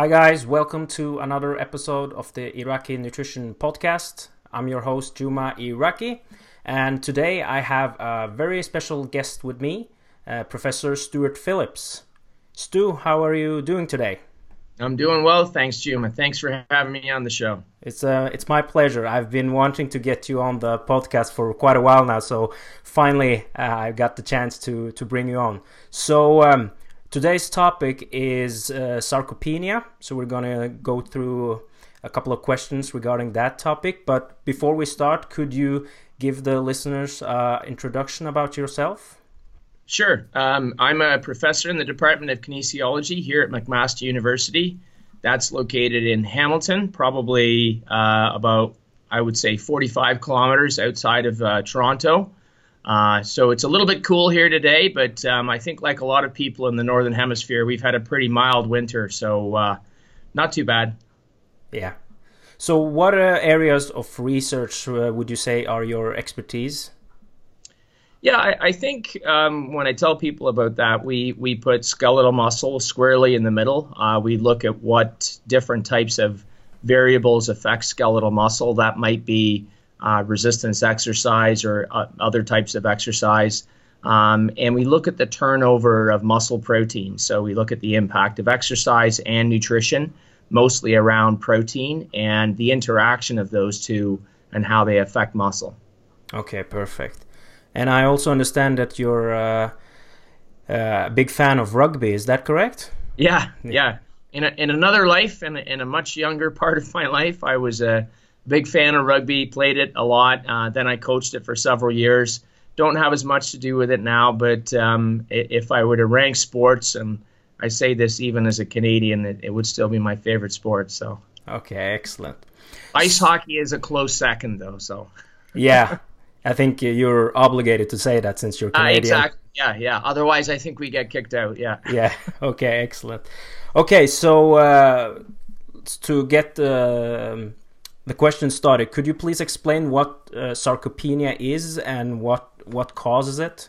Hi, guys, welcome to another episode of the Iraki Nutrition Podcast. I'm your host, Juma Iraki, and today I have a very special guest with me, uh, Professor Stuart Phillips. Stu, how are you doing today? I'm doing well, thanks, Juma. Thanks for having me on the show. It's uh, it's my pleasure. I've been wanting to get you on the podcast for quite a while now, so finally uh, I got the chance to to bring you on. So. Um, Today's topic is uh, sarcopenia, so we're to go through a couple of questions regarding that topic. But before we start, could you give the listeners uh, introduction about yourself? Sure. Um, I'm a professor in the Department of Kinesiology here at McMaster University. That's located in Hamilton, probably uh, about, I would say, 45 kilometers outside of uh, Toronto. Uh, so it's a little bit cool here today, but um, I think, like a lot of people in the northern hemisphere, we've had a pretty mild winter, so uh, not too bad. Yeah. So, what uh, areas of research uh, would you say are your expertise? Yeah, I, I think um, when I tell people about that, we we put skeletal muscle squarely in the middle. Uh, we look at what different types of variables affect skeletal muscle. That might be uh, resistance exercise or uh, other types of exercise. Um, and we look at the turnover of muscle protein. So we look at the impact of exercise and nutrition, mostly around protein, and the interaction of those two and how they affect muscle. Okay, perfect. And I also understand that you're uh, uh a big fan of rugby. Is that correct? Yeah, yeah. In, a, in another life, in a, in a much younger part of my life, I was a big fan of rugby, played it a lot. Uh, then I coached it for several years. Don't have as much to do with it now, but um, if I were to rank sports, and I say this even as a Canadian, it, it would still be my favorite sport. So okay, excellent. Ice hockey is a close second, though. So yeah, I think you're obligated to say that since you're uh, Canadian. Uh, exactly. Yeah, yeah. Otherwise, I think we get kicked out. Yeah. yeah. Okay. Excellent. Okay, so uh, to get the um, the question started. Could you please explain what uh, sarcopenia is and what what causes it?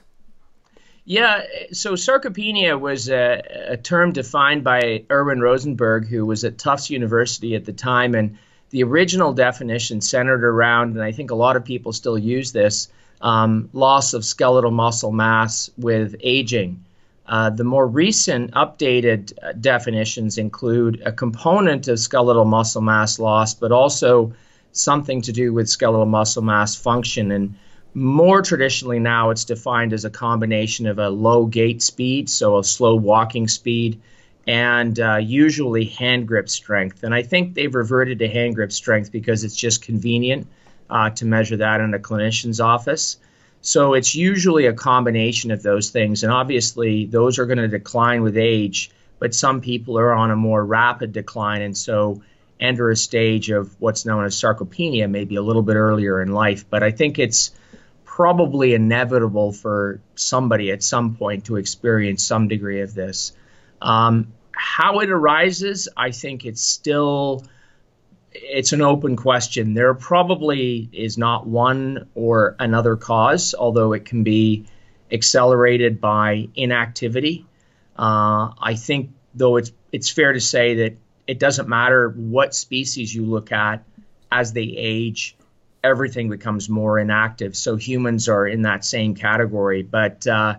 Yeah, so sarcopenia was a, a, term defined by Irwin Rosenberg, who was at Tufts University at the time, and the original definition centered around, and I think a lot of people still use this, um, loss of skeletal muscle mass with aging. Uh, the more recent updated uh, definitions include a component of skeletal muscle mass loss, but also something to do with skeletal muscle mass function. And more traditionally now, it's defined as a combination of a low gait speed, so a slow walking speed, and uh, usually hand grip strength. And I think they've reverted to hand grip strength because it's just convenient uh, to measure that in a clinician's office. So it's usually a combination of those things. And obviously, those are going to decline with age, but some people are on a more rapid decline. And so enter a stage of what's known as sarcopenia maybe a little bit earlier in life. But I think it's probably inevitable for somebody at some point to experience some degree of this. Um, how it arises, I think it's still it's an open question. There probably is not one or another cause, although it can be accelerated by inactivity. Uh, I think, though, it's it's fair to say that it doesn't matter what species you look at as they age, everything becomes more inactive. So humans are in that same category, but uh,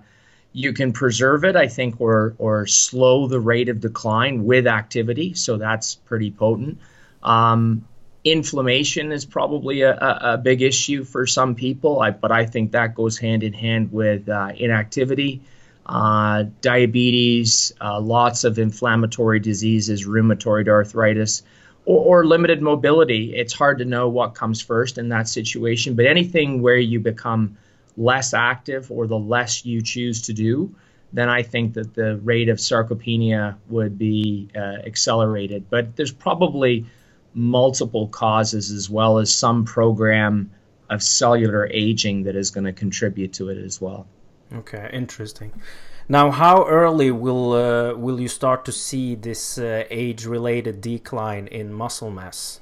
you can preserve it, I think, or or slow the rate of decline with activity. So that's pretty potent. Um, inflammation is probably a, a, big issue for some people, I, but I think that goes hand in hand with uh, inactivity, uh, diabetes, uh, lots of inflammatory diseases, rheumatoid arthritis, or, or, limited mobility. It's hard to know what comes first in that situation, but anything where you become less active or the less you choose to do, then I think that the rate of sarcopenia would be uh, accelerated. But there's probably multiple causes as well as some program of cellular aging that is going to contribute to it as well. Okay, interesting. Now, how early will uh, will you start to see this uh, age-related decline in muscle mass?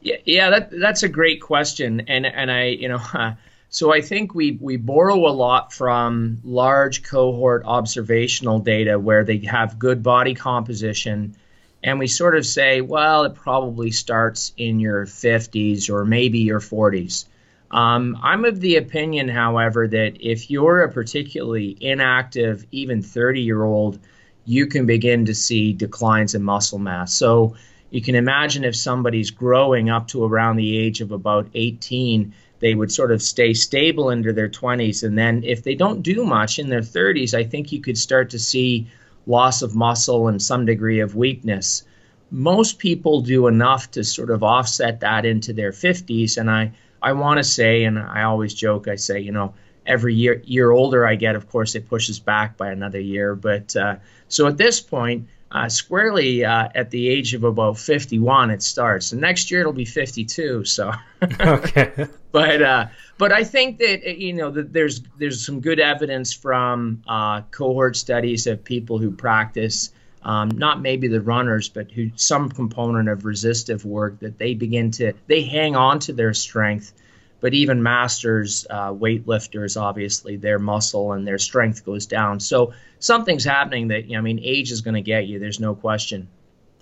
Yeah, yeah, that that's a great question, and and I, you know, uh, So I think we, we borrow a lot from large cohort observational data where they have good body composition. And we sort of say, well, it probably starts in your 50s or maybe your 40s. Um, I'm of the opinion, however, that if you're a particularly inactive, even 30 year old, you can begin to see declines in muscle mass. So you can imagine if somebody's growing up to around the age of about 18 they would sort of stay stable into their 20s. And then if they don't do much in their 30s, I think you could start to see loss of muscle and some degree of weakness. Most people do enough to sort of offset that into their 50s. And I, I want to say, and I always joke, I say, you know, every year year older I get, of course, it pushes back by another year. But uh, so at this point, uh, squarely uh, at the age of about 51 it starts. And next year it'll be 52 so. Okay. But uh, but I think that you know that there's there's some good evidence from uh, cohort studies of people who practice um, not maybe the runners but who some component of resistive work that they begin to they hang on to their strength but even masters, uh, weightlifters, obviously their muscle and their strength goes down. So something's happening that you know, I mean, age is going to get you. There's no question.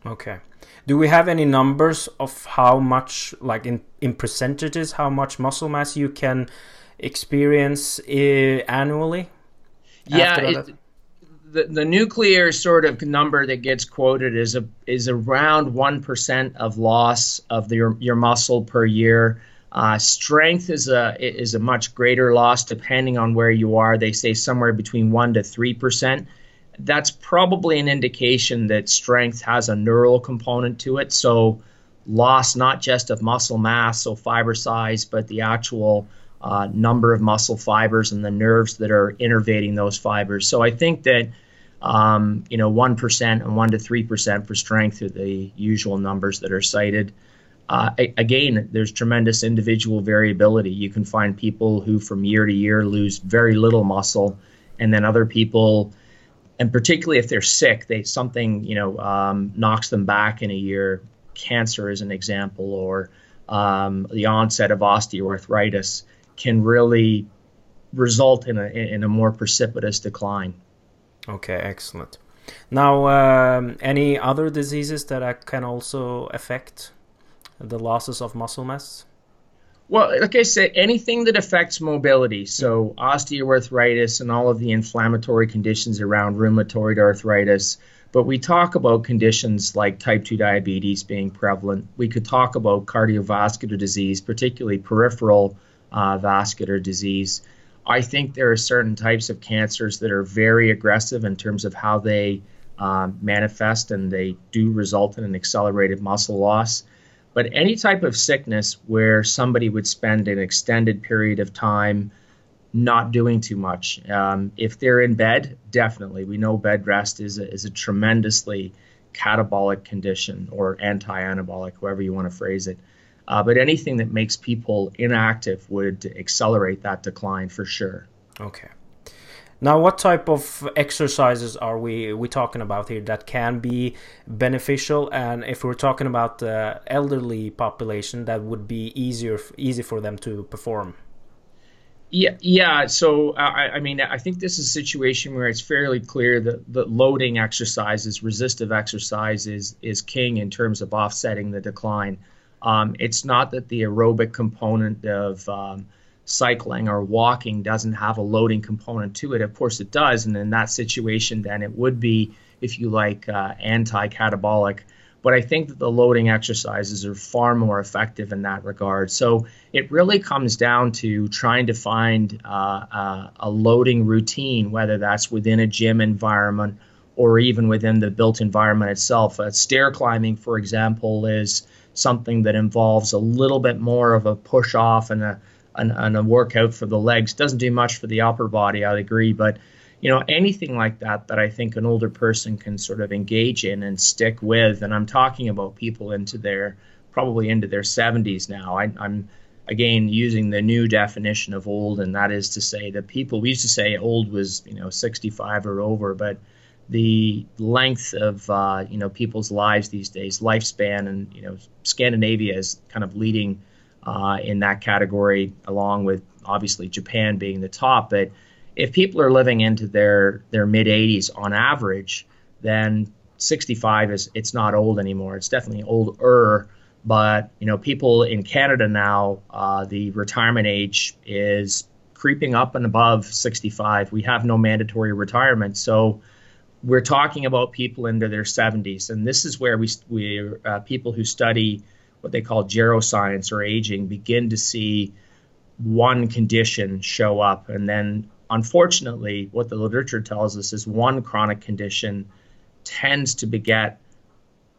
Okay. Do we have any numbers of how much, like in in percentages, how much muscle mass you can experience uh, annually? Yeah. It, the, the nuclear sort of number that gets quoted is a is around one percent of loss of the, your your muscle per year. Uh, strength is a is a much greater loss depending on where you are. They say somewhere between one to three percent. That's probably an indication that strength has a neural component to it. So loss not just of muscle mass, so fiber size, but the actual uh, number of muscle fibers and the nerves that are innervating those fibers. So I think that um, you know one percent and one to three percent for strength are the usual numbers that are cited. Uh, again, there's tremendous individual variability. You can find people who, from year to year, lose very little muscle, and then other people, and particularly if they're sick, they something you know um, knocks them back in a year. Cancer is an example, or um, the onset of osteoarthritis can really result in a in a more precipitous decline. Okay, excellent. Now, um, any other diseases that can also affect the losses of muscle mass? Well, like I said, anything that affects mobility, so osteoarthritis and all of the inflammatory conditions around rheumatoid arthritis. But we talk about conditions like type 2 diabetes being prevalent. We could talk about cardiovascular disease, particularly peripheral uh, vascular disease. I think there are certain types of cancers that are very aggressive in terms of how they uh, manifest and they do result in an accelerated muscle loss. But any type of sickness where somebody would spend an extended period of time not doing too much. Um, if they're in bed, definitely. We know bed rest is a, is a tremendously catabolic condition or anti anabolic, however you want to phrase it. Uh, but anything that makes people inactive would accelerate that decline for sure. Okay. Now, what type of exercises are we we talking about here that can be beneficial? And if we're talking about the elderly population, that would be easier easy for them to perform. Yeah, yeah. So I, I mean, I think this is a situation where it's fairly clear that the loading exercises, resistive exercise, is is king in terms of offsetting the decline. Um, it's not that the aerobic component of um, cycling or walking doesn't have a loading component to it. Of course, it does, and in that situation, then it would be, if you like, uh, anti-catabolic. But I think that the loading exercises are far more effective in that regard. So it really comes down to trying to find uh, uh, a loading routine, whether that's within a gym environment or even within the built environment itself. Uh, stair climbing, for example, is something that involves a little bit more of a push off and a and, and a workout for the legs. Doesn't do much for the upper body, I agree, but you know anything like that that I think an older person can sort of engage in and stick with. And I'm talking about people into their probably into their 70s now. I, I'm again using the new definition of old, and that is to say that people we used to say old was you know 65 or over, but the length of uh, you know people's lives these days, lifespan, and you know Scandinavia is kind of leading uh, in that category, along with obviously Japan being the top. But if people are living into their their mid 80s on average, then 65 is it's not old anymore. It's definitely older. But you know, people in Canada now, uh, the retirement age is creeping up and above 65. We have no mandatory retirement, so we're talking about people into their 70s, and this is where we we uh, people who study what they call geroscience or aging begin to see one condition show up, and then unfortunately, what the literature tells us is one chronic condition tends to beget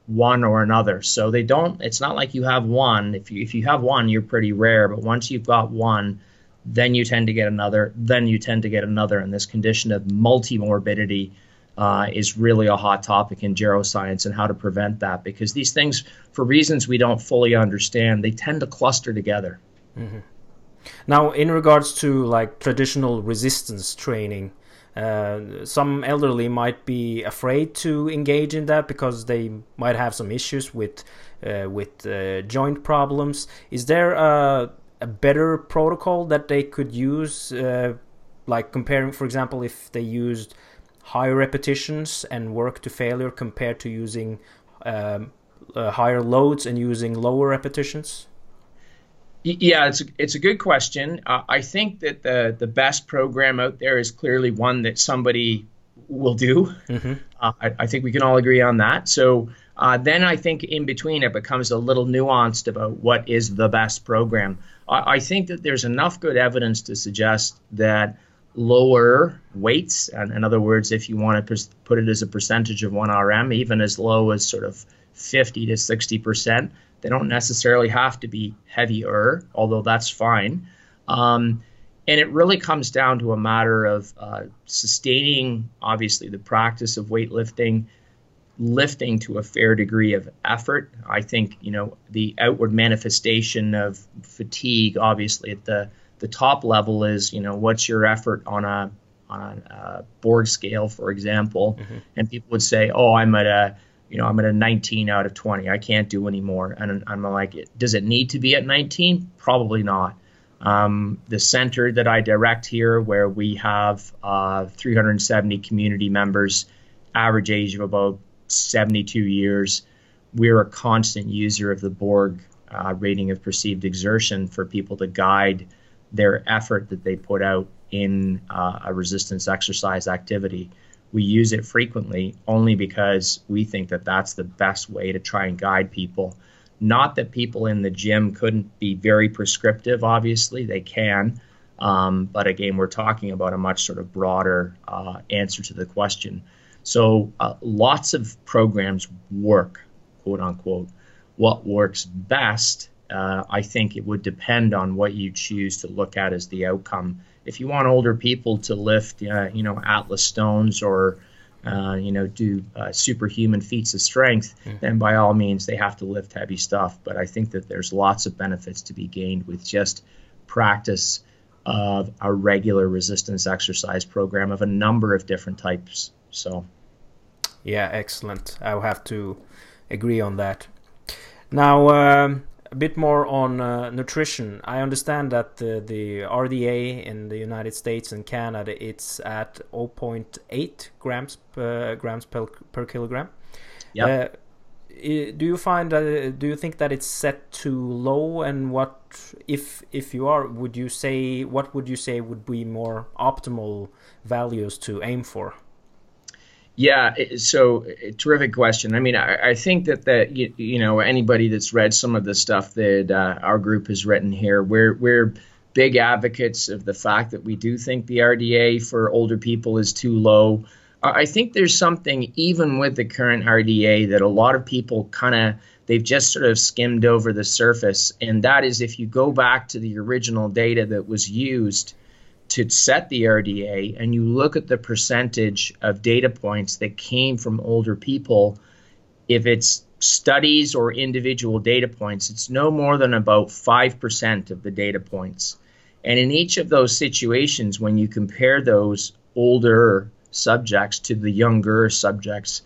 one or another. So they don't. It's not like you have one. If you if you have one, you're pretty rare. But once you've got one, then you tend to get another. Then you tend to get another. And this condition of multimorbidity uh, is really a hot topic in geroscience and how to prevent that because these things, for reasons we don't fully understand, they tend to cluster together. Mm-hmm. Now, in regards to like traditional resistance training, uh, some elderly might be afraid to engage in that because they might have some issues with uh, with uh, joint problems. Is there a, a, better protocol that they could use, uh, like comparing, for example, if they used higher repetitions and work to failure compared to using um, uh, higher loads and using lower repetitions? Yeah, it's a, it's a good question. Uh, I think that the the best program out there is clearly one that somebody will do. Mm-hmm. Uh, I, I, think we can all agree on that. So uh, then I think in between it becomes a little nuanced about what is the best program. I, I think that there's enough good evidence to suggest that lower weights, and in other words, if you want to put it as a percentage of 1RM, even as low as sort of 50 to 60 percent they don't necessarily have to be heavier, although that's fine. Um, and it really comes down to a matter of uh, sustaining, obviously, the practice of weightlifting, lifting to a fair degree of effort. I think, you know, the outward manifestation of fatigue, obviously, at the, the top level is, you know, what's your effort on a on a Borg scale, for example, mm-hmm. and people would say, "Oh, I'm at a you know, I'm at a 19 out of 20. I can't do anymore. And I'm like, does it need to be at 19? Probably not. Um, the center that I direct here, where we have uh, 370 community members, average age of about 72 years, we're a constant user of the Borg uh, rating of perceived exertion for people to guide their effort that they put out in uh, a resistance exercise activity we use it frequently only because we think that that's the best way to try and guide people. Not that people in the gym couldn't be very prescriptive, obviously, they can. Um, but again, we're talking about a much sort of broader uh, answer to the question. So uh, lots of programs work, quote unquote. What works best, uh, I think it would depend on what you choose to look at as the outcome if you want older people to lift, uh, you know, Atlas stones or, uh, you know, do uh, superhuman feats of strength, mm. then by all means they have to lift heavy stuff. But I think that there's lots of benefits to be gained with just practice of a regular resistance exercise program of a number of different types. So, yeah, excellent. I'll have to agree on that. Now, um, a bit more on uh, nutrition. I understand that the, the RDA in the United States and Canada it's at 0.8 grams per grams per, per kilogram. Yeah. Uh, do you find that? Do you think that it's set too low? And what, if if you are, would you say what would you say would be more optimal values to aim for? Yeah, so terrific question. I mean, I, I think that that you, you, know anybody that's read some of the stuff that uh, our group has written here, we're we're big advocates of the fact that we do think the RDA for older people is too low. I think there's something even with the current RDA that a lot of people kind of they've just sort of skimmed over the surface, and that is if you go back to the original data that was used to set the RDA and you look at the percentage of data points that came from older people, if it's studies or individual data points, it's no more than about 5% of the data points. And in each of those situations, when you compare those older subjects to the younger subjects,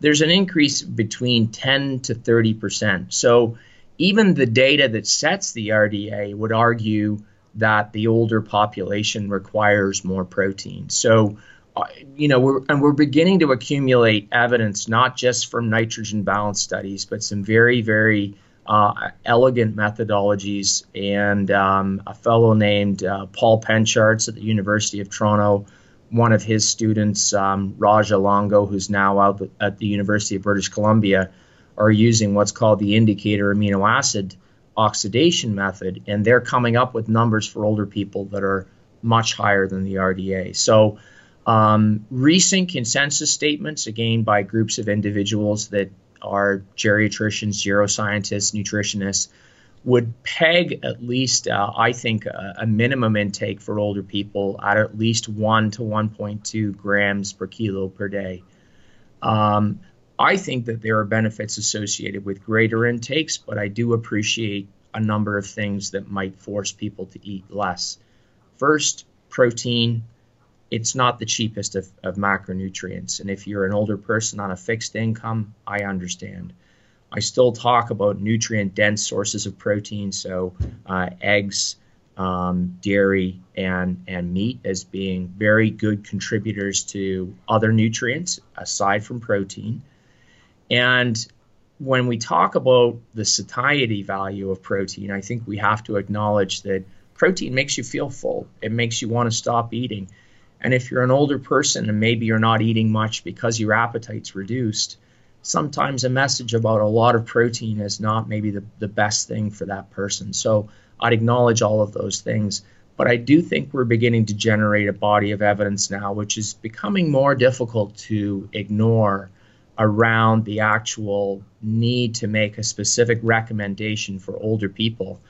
there's an increase between 10 to 30%. So even the data that sets the RDA would argue that the older population requires more protein. So, uh, you know, we're, and we're beginning to accumulate evidence not just from nitrogen balance studies, but some very, very uh, elegant methodologies. And um, a fellow named uh, Paul Pencharz at the University of Toronto, one of his students, um, Raj Elango, who's now out at the University of British Columbia, are using what's called the indicator amino acid oxidation method, and they're coming up with numbers for older people that are much higher than the RDA. So, um, recent consensus statements, again by groups of individuals that are geriatricians, geroscientists, nutritionists, would peg at least, uh, I think, a, a, minimum intake for older people at at least 1 to 1.2 grams per kilo per day. Um, I think that there are benefits associated with greater intakes, but I do appreciate a number of things that might force people to eat less. First, protein. It's not the cheapest of, of macronutrients. And if you're an older person on a fixed income, I understand. I still talk about nutrient dense sources of protein, so uh, eggs, um, dairy, and, and meat as being very good contributors to other nutrients aside from protein. And when we talk about the satiety value of protein, I think we have to acknowledge that protein makes you feel full. It makes you want to stop eating. And if you're an older person and maybe you're not eating much because your appetite's reduced, sometimes a message about a lot of protein is not maybe the, the best thing for that person. So I'd acknowledge all of those things. But I do think we're beginning to generate a body of evidence now, which is becoming more difficult to ignore around the actual need to make a specific recommendation for older people.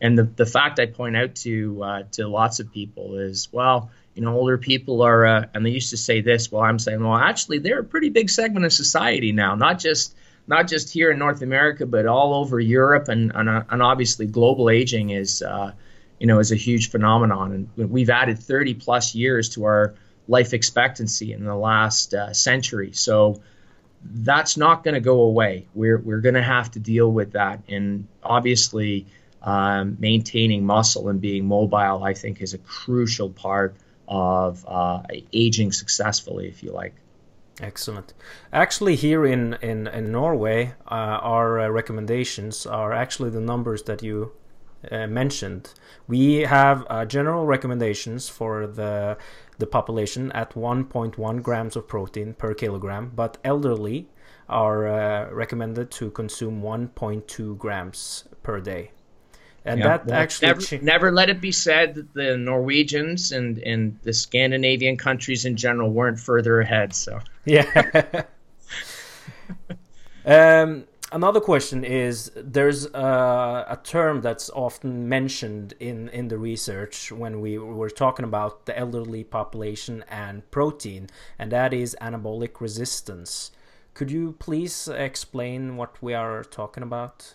And the, the fact I point out to uh, to lots of people is, well, you know, older people are, uh, and they used to say this. Well, I'm saying, well, actually, they're a pretty big segment of society now, not just not just here in North America, but all over Europe, and and, uh, and obviously, global aging is, uh, you know, is a huge phenomenon, and we've added 30 plus years to our life expectancy in the last uh, century. So that's not going to go away. We're, we're going to have to deal with that. And obviously, um, maintaining muscle and being mobile, I think, is a crucial part of uh, aging successfully, if you like. Excellent. Actually, here in in, in Norway, uh, our uh, recommendations are actually the numbers that you uh, mentioned. We have uh, general recommendations for the the population at 1.1 grams of protein per kilogram, but elderly are uh, recommended to consume 1.2 grams per day. And yeah, that well, actually never, cha- never, let it be said that the Norwegians and, and the Scandinavian countries in general weren't further ahead. So yeah. um, another question is there's a, a, term that's often mentioned in, in the research when we were talking about the elderly population and protein, and that is anabolic resistance. Could you please explain what we are talking about?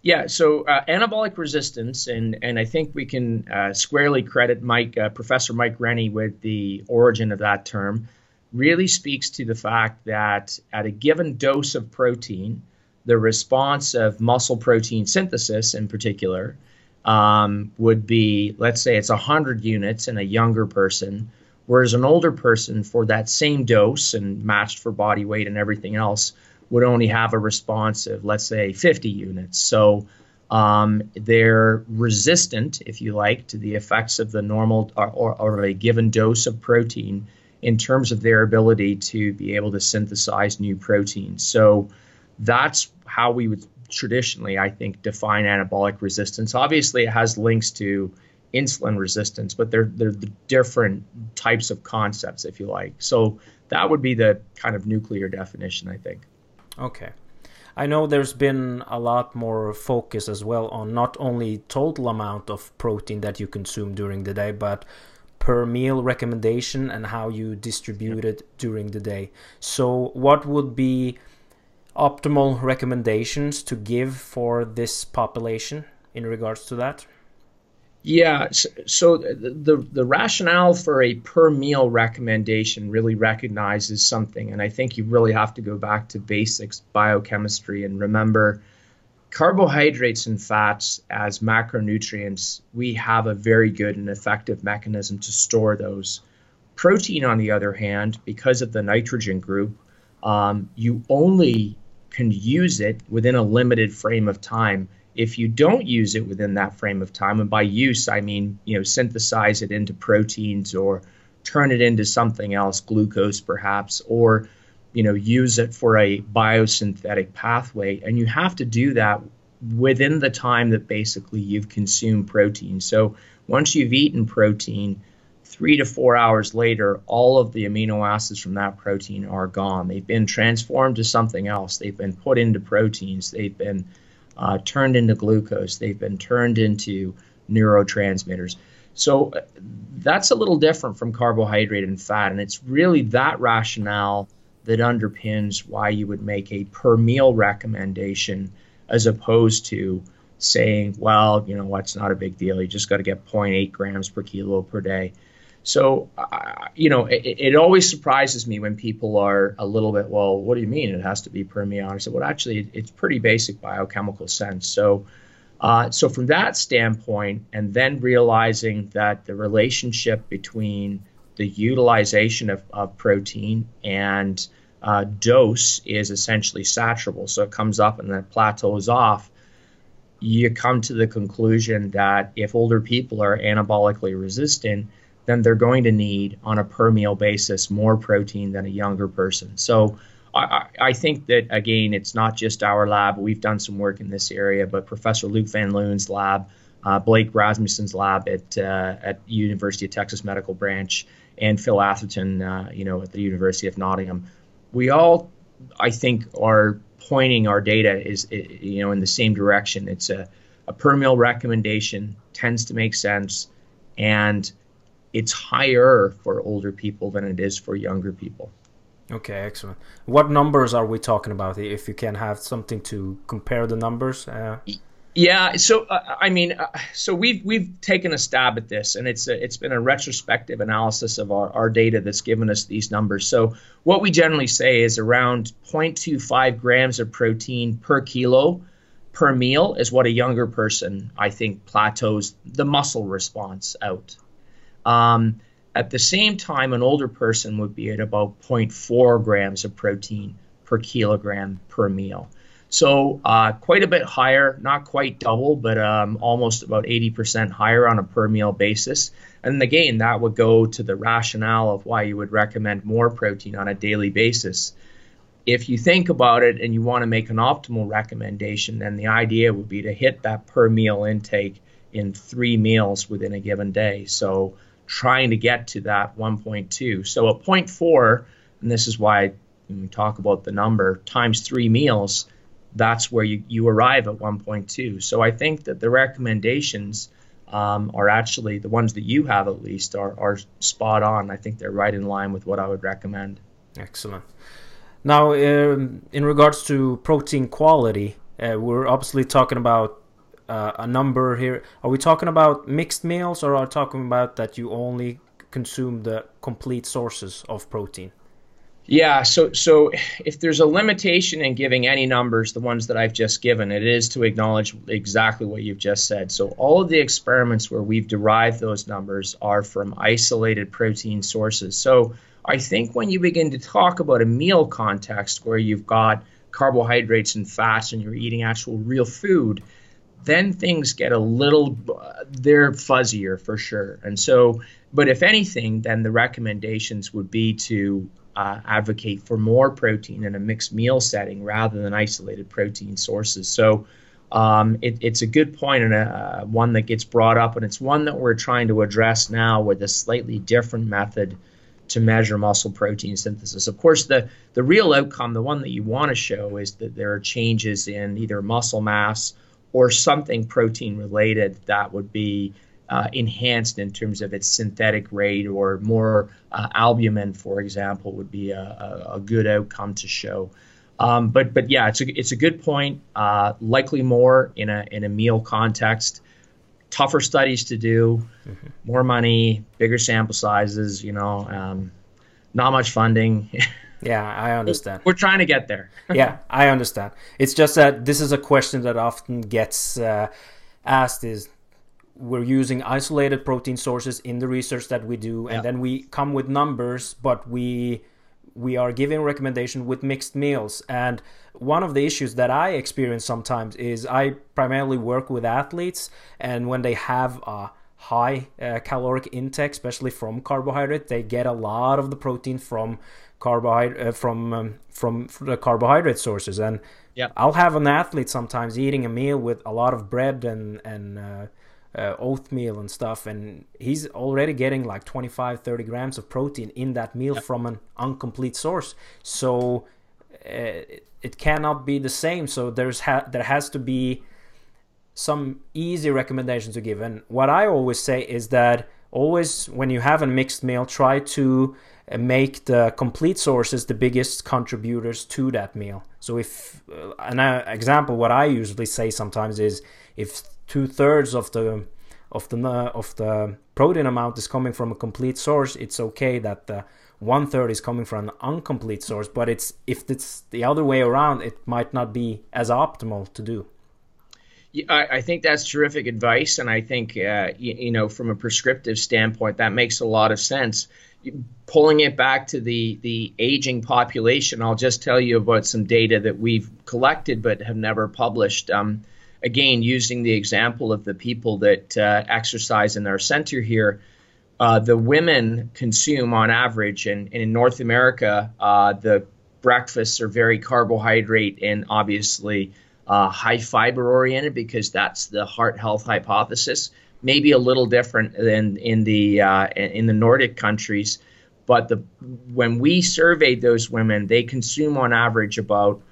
Yeah, so uh, anabolic resistance, and, and I think we can uh, squarely credit Mike, uh, Professor Mike Rennie, with the origin of that term really speaks to the fact that at a given dose of protein, the response of muscle protein synthesis in particular um, would be, let's say it's 100 units in a younger person, whereas an older person for that same dose and matched for body weight and everything else would only have a response of, let's say, 50 units. So um, they're resistant, if you like, to the effects of the normal or, or, or a given dose of protein in terms of their ability to be able to synthesize new proteins. So that's how we would traditionally, I think, define anabolic resistance. Obviously, it has links to insulin resistance, but they're they're the different types of concepts, if you like. So that would be the kind of nuclear definition, I think. Okay. I know there's been a lot more focus as well on not only total amount of protein that you consume during the day, but per meal recommendation and how you distribute it during the day. So, what would be optimal recommendations to give for this population in regards to that? Yeah, so, the, the rationale for a per meal recommendation really recognizes something, and I think you really have to go back to basics biochemistry and remember carbohydrates and fats as macronutrients, we have a very good and effective mechanism to store those. Protein, on the other hand, because of the nitrogen group, um, you only can use it within a limited frame of time. If you don't use it within that frame of time, and by use I mean you know synthesize it into proteins or turn it into something else, glucose perhaps, or you know use it for a biosynthetic pathway, and you have to do that within the time that basically you've consumed protein. So once you've eaten protein, three to four hours later, all of the amino acids from that protein are gone. They've been transformed to something else. They've been put into proteins. They've been uh, turned into glucose. They've been turned into neurotransmitters. So uh, that's a little different from carbohydrate and fat. And it's really that rationale that underpins why you would make a per meal recommendation as opposed to saying, well, you know what's not a big deal. You just got to get 0.8 grams per kilo per day. So, uh, you know, it, it, always surprises me when people are a little bit, well, what do you mean it has to be per meal? I said, well, actually, it's pretty basic biochemical sense. So, uh, so from that standpoint, and then realizing that the relationship between the utilization of, of protein and uh, dose is essentially saturable, so it comes up and then plateaus off. You come to the conclusion that if older people are anabolically resistant, then they're going to need, on a per meal basis, more protein than a younger person. So I, I, think that, again, it's not just our lab. We've done some work in this area, but Professor Luc Van Loon's lab, uh, Blake Rasmussen's lab at, uh, at University of Texas Medical Branch, and Phil Atherton, uh, you know, at the University of Nottingham, we all, I think, are pointing our data is, you know, in the same direction. It's a, a per meal recommendation, tends to make sense, and – it's higher for older people than it is for younger people. Okay, excellent. What numbers are we talking about? If you can have something to compare the numbers. Uh... Yeah, so uh, I mean, uh, so we've we've taken a stab at this, and it's a, it's been a retrospective analysis of our, our data that's given us these numbers. So what we generally say is around 0.25 grams of protein per kilo per meal is what a younger person I think plateaus the muscle response out. Um, at the same time, an older person would be at about 0.4 grams of protein per kilogram per meal. So uh, quite a bit higher, not quite double, but um, almost about 80% higher on a per meal basis. And again, that would go to the rationale of why you would recommend more protein on a daily basis. If you think about it and you want to make an optimal recommendation, then the idea would be to hit that per meal intake in three meals within a given day. So trying to get to that 1.2. So at 0.4, and this is why we talk about the number times three meals, that's where you, you arrive at 1.2. So I think that the recommendations um, are actually the ones that you have at least are, are spot on. I think they're right in line with what I would recommend. Excellent. Now, um, in regards to protein quality, uh, we're obviously talking about uh, a number here? Are we talking about mixed meals or are we talking about that you only consume the complete sources of protein? Yeah, so so if there's a limitation in giving any numbers, the ones that I've just given, it is to acknowledge exactly what you've just said. So all of the experiments where we've derived those numbers are from isolated protein sources. So I think when you begin to talk about a meal context where you've got carbohydrates and fats and you're eating actual real food, then things get a little they're fuzzier for sure and so but if anything then the recommendations would be to uh, advocate for more protein in a mixed meal setting rather than isolated protein sources so um, it, it's a good point and a, uh, one that gets brought up and it's one that we're trying to address now with a slightly different method to measure muscle protein synthesis. Of course, the, the real outcome, the one that you want to show, is that there are changes in either muscle mass or something protein related that would be uh, enhanced in terms of its synthetic rate or more uh, albumin, for example, would be a, a, a good outcome to show. Um, but but yeah, it's a it's a good point. Uh, likely more in a in a meal context. Tougher studies to do, mm-hmm. more money, bigger sample sizes. You know, um, not much funding. Yeah, I understand. We're trying to get there. yeah, I understand. It's just that this is a question that often gets uh, asked: is we're using isolated protein sources in the research that we do, and yeah. then we come with numbers, but we we are giving recommendation with mixed meals. And one of the issues that I experience sometimes is I primarily work with athletes, and when they have a high uh, caloric intake, especially from carbohydrate, they get a lot of the protein from carbohydrate uh, from um, from the carbohydrate sources. And yeah. I'll have an athlete sometimes eating a meal with a lot of bread and and uh, uh, oatmeal and stuff and he's already getting like 25 30 grams of protein in that meal from an incomplete source. So uh, it, it cannot be the same. So there's ha- there has to be some easy recommendations to give. And what i always say is that always when you have a mixed meal try to uh, make the complete sources the biggest contributors to that meal. So if uh, an uh, example what i usually say sometimes is if two thirds of the of the of the protein amount is coming from a complete source, it's okay that the one third is coming from an incomplete source. But it's if it's the other way around, it might not be as optimal to do. Yeah, I, I think that's terrific advice, and I think uh, you, you, know from a prescriptive standpoint that makes a lot of sense. Pulling it back to the the aging population, I'll just tell you about some data that we've collected but have never published. Um, again, using the example of the people that uh, exercise in our center here, uh, the women consume on average, and, and in North America, uh, the breakfasts are very carbohydrate and obviously uh, high fiber oriented because that's the heart health hypothesis. Maybe a little different than in the uh, in the Nordic countries, but the when we surveyed those women, they consume on average about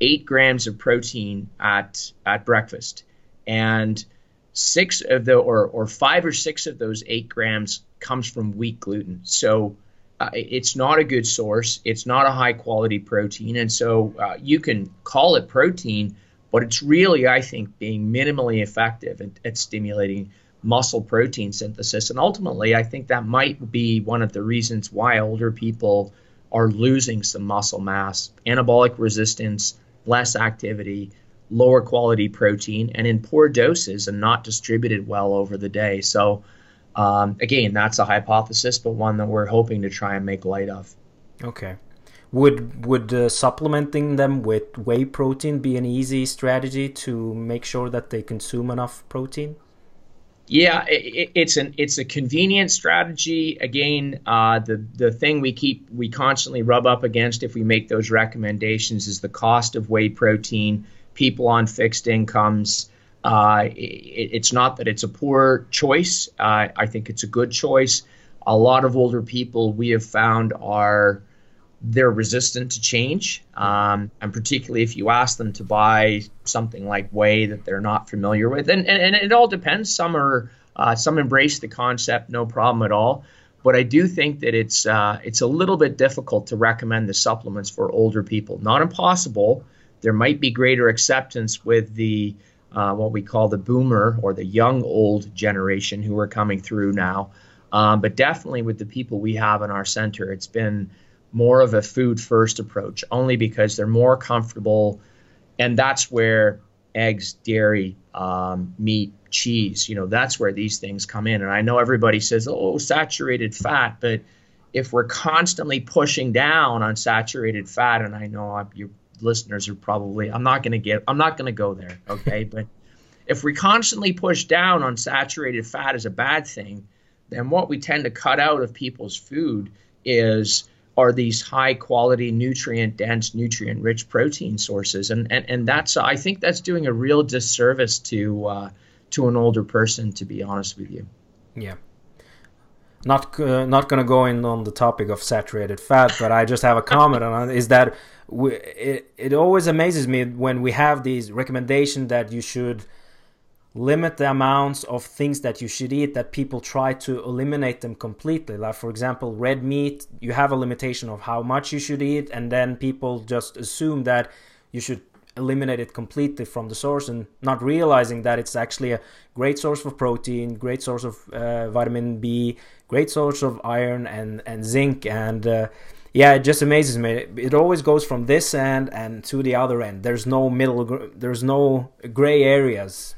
eight grams of protein at at breakfast, and six of the or or five or six of those eight grams comes from wheat gluten. So uh, it's not a good source. It's not a high quality protein, and so uh, you can call it protein, but it's really, I think, being minimally effective at, at stimulating muscle protein synthesis. And ultimately, I think that might be one of the reasons why older people are losing some muscle mass, anabolic resistance, less activity, lower quality protein, and in poor doses and not distributed well over the day. So, um, again, that's a hypothesis, but one that we're hoping to try and make light of. Okay. Would would uh, supplementing them with whey protein be an easy strategy to make sure that they consume enough protein? Yeah, it, it's an it's a convenient strategy. Again, uh, the the thing we keep we constantly rub up against if we make those recommendations is the cost of whey protein. People on fixed incomes. Uh, it, it's not that it's a poor choice. Uh, I think it's a good choice. A lot of older people we have found are they're resistant to change. Um, and particularly if you ask them to buy something like whey that they're not familiar with. And, and, and it all depends. Some are uh, some embrace the concept, no problem at all. But I do think that it's uh, it's a little bit difficult to recommend the supplements for older people. Not impossible. There might be greater acceptance with the uh, what we call the boomer or the young old generation who are coming through now. Um, but definitely with the people we have in our center, it's been more of a food first approach, only because they're more comfortable. And that's where eggs, dairy, um, meat, cheese, you know, that's where these things come in. And I know everybody says, oh, saturated fat, but if we're constantly pushing down on saturated fat, and I know I'm, your listeners are probably, I'm not going to get, I'm not going to go there, okay? but if we constantly push down on saturated fat as a bad thing, then what we tend to cut out of people's food is are these high quality nutrient dense nutrient rich protein sources. And and, and that's i think that's doing a real disservice to uh, to an older person to be honest with you. Yeah. Not uh, not going to go in on the topic of saturated fat but i just have a comment on it is that we, it, it always amazes me when we have these recommendations that you should limit the amounts of things that you should eat that people try to eliminate them completely like for example red meat you have a limitation of how much you should eat and then people just assume that you should eliminate it completely from the source and not realizing that it's actually a great source of protein great source of uh, vitamin b great source of iron and and zinc and uh, yeah, it just amazes me. It always goes from this end and to the other end. There's no middle. There's no gray areas.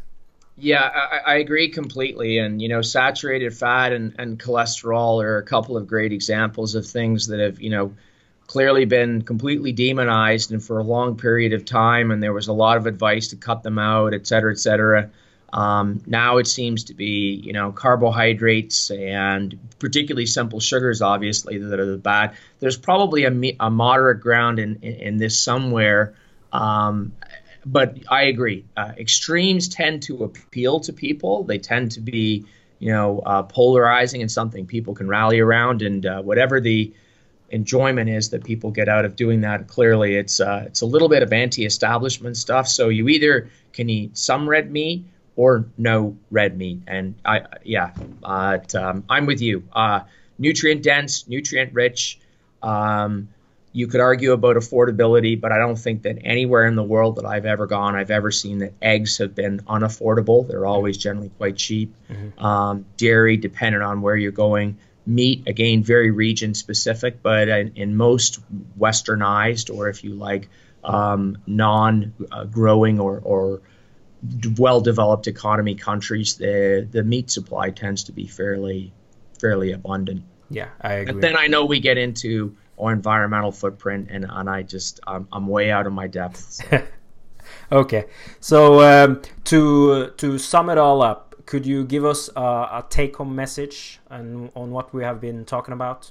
Yeah, I, I, agree completely. And you know, saturated fat and, and cholesterol are a couple of great examples of things that have you know clearly been completely demonized and for a long period of time. And there was a lot of advice to cut them out, et cetera, et cetera. Um, now it seems to be, you know, carbohydrates and particularly simple sugars, obviously, that are the bad. There's probably a, a moderate ground in, in, in this somewhere. Um, but I agree. Uh, extremes tend to appeal to people. They tend to be, you know, uh, polarizing and something people can rally around. And uh, whatever the enjoyment is that people get out of doing that, clearly it's uh, it's a little bit of anti-establishment stuff. So you either can eat some red meat or no red meat. And I, yeah, uh, um, I'm with you. Uh, nutrient dense, nutrient rich. Um, you could argue about affordability, but I don't think that anywhere in the world that I've ever gone, I've ever seen that eggs have been unaffordable. They're always generally quite cheap. Mm-hmm. Um, dairy, dependent on where you're going. Meat, again, very region specific, but in, in most westernized, or if you like, um, non growing or, or well developed economy countries, the the meat supply tends to be fairly fairly abundant. Yeah, I agree. And then I know we get into our environmental footprint, and and I just I'm, I'm way out of my depth. So. okay, so um, to to sum it all up, could you give us a, a take home message on on what we have been talking about?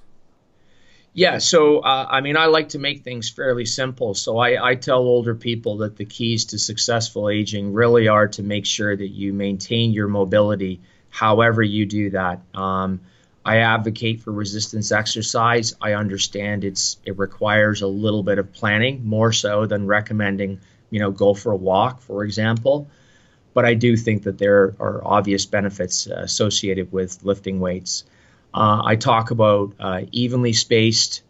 Yeah, so uh, I mean, I like to make things fairly simple. So I, I tell older people that the keys to successful aging really are to make sure that you maintain your mobility, however you do that. Um, I advocate for resistance exercise. I understand it's it requires a little bit of planning, more so than recommending, you know, go for a walk, for example. But I do think that there are obvious benefits associated with lifting weights. Uh, I talk about uh, evenly spaced,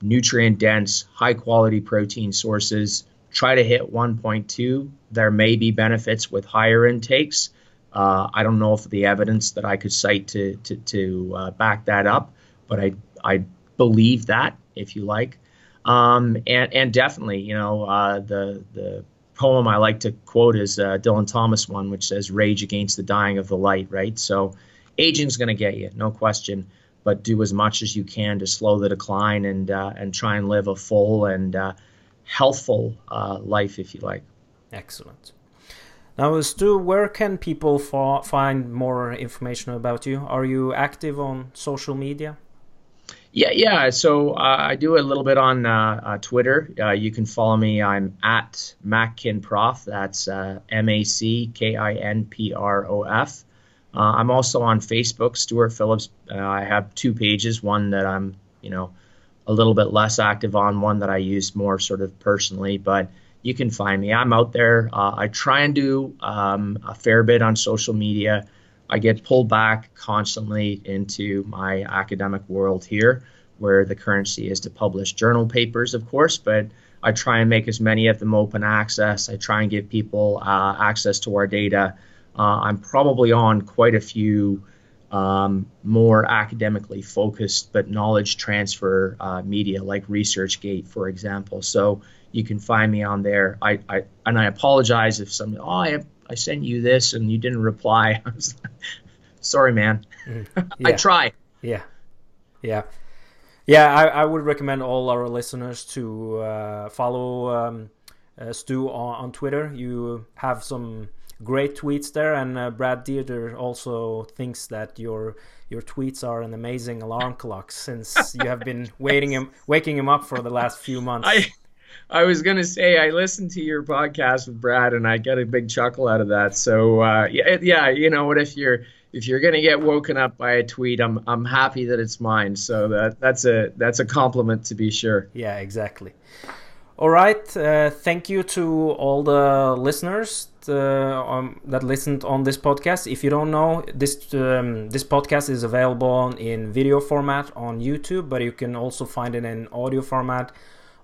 nutrient dense, high quality protein sources. Try to hit 1.2. There may be benefits with higher intakes. Uh, I don't know if the evidence that I could cite to to, to uh, back that up, but I I believe that if you like, um, and and definitely you know uh, the the poem I like to quote is uh, Dylan Thomas one, which says "Rage against the dying of the light." Right, so aging's going to get you, no question. But do as much as you can to slow the decline and uh, and try and live a full and uh, healthful life, if you like. Excellent. Now, Stu, where can people fa- find more information about you? Are you active on social media? Yeah, yeah. So uh, I do a little bit on uh, uh, Twitter. Uh, you can follow me. I'm at MacKinProf. That's uh, M A C K I N P R O F. Uh, I'm also on Facebook, Stuart Phillips. I have two pages, one that I'm, you know, a little bit less active on, one that I use more sort of personally, but you can find me. I'm out there. Uh, I try and do um, a fair bit on social media. I get pulled back constantly into my academic world here, where the currency is to publish journal papers, of course, but I try and make as many of them open access. I try and give people uh, access to our data uh, I'm probably on quite a few um, more academically focused but knowledge transfer uh, media like ResearchGate, for example. So you can find me on there. I, I and I apologize if some oh I I sent you this and you didn't reply. Sorry, man. Mm, yeah. I try. Yeah, yeah, yeah. I, I would recommend all our listeners to uh, follow um, uh, Stu on, on Twitter. You have some great tweets there. And uh, Brad Dieter also thinks that your your tweets are an amazing alarm clock since you have been waiting him, waking him up for the last few months. I, I was gonna say I listened to your podcast with Brad and I get a big chuckle out of that. So uh, yeah, yeah, you know what? If you're if you're gonna get woken up by a tweet, I'm I'm happy that it's mine. So that that's a that's a compliment to be sure. Yeah, exactly. All right. Uh, thank you to all the listeners uh, um, that listened on this podcast. If you don't know, this um, this podcast is available in video format on YouTube, but you can also find it in audio format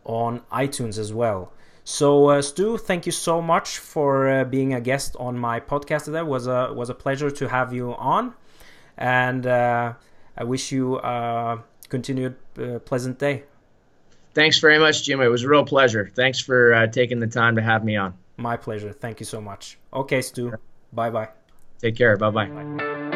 on iTunes as well. So, uh, Stu, thank you so much for uh, being a guest on my podcast today. It was a was a pleasure to have you on, and uh, I wish you a continued uh, pleasant day. Thanks very much, Jim. It was a real pleasure. Thanks for uh, taking the time to have me on. My pleasure. Thank you so much. Okay, Stu. Bye bye. Take care. Bye bye.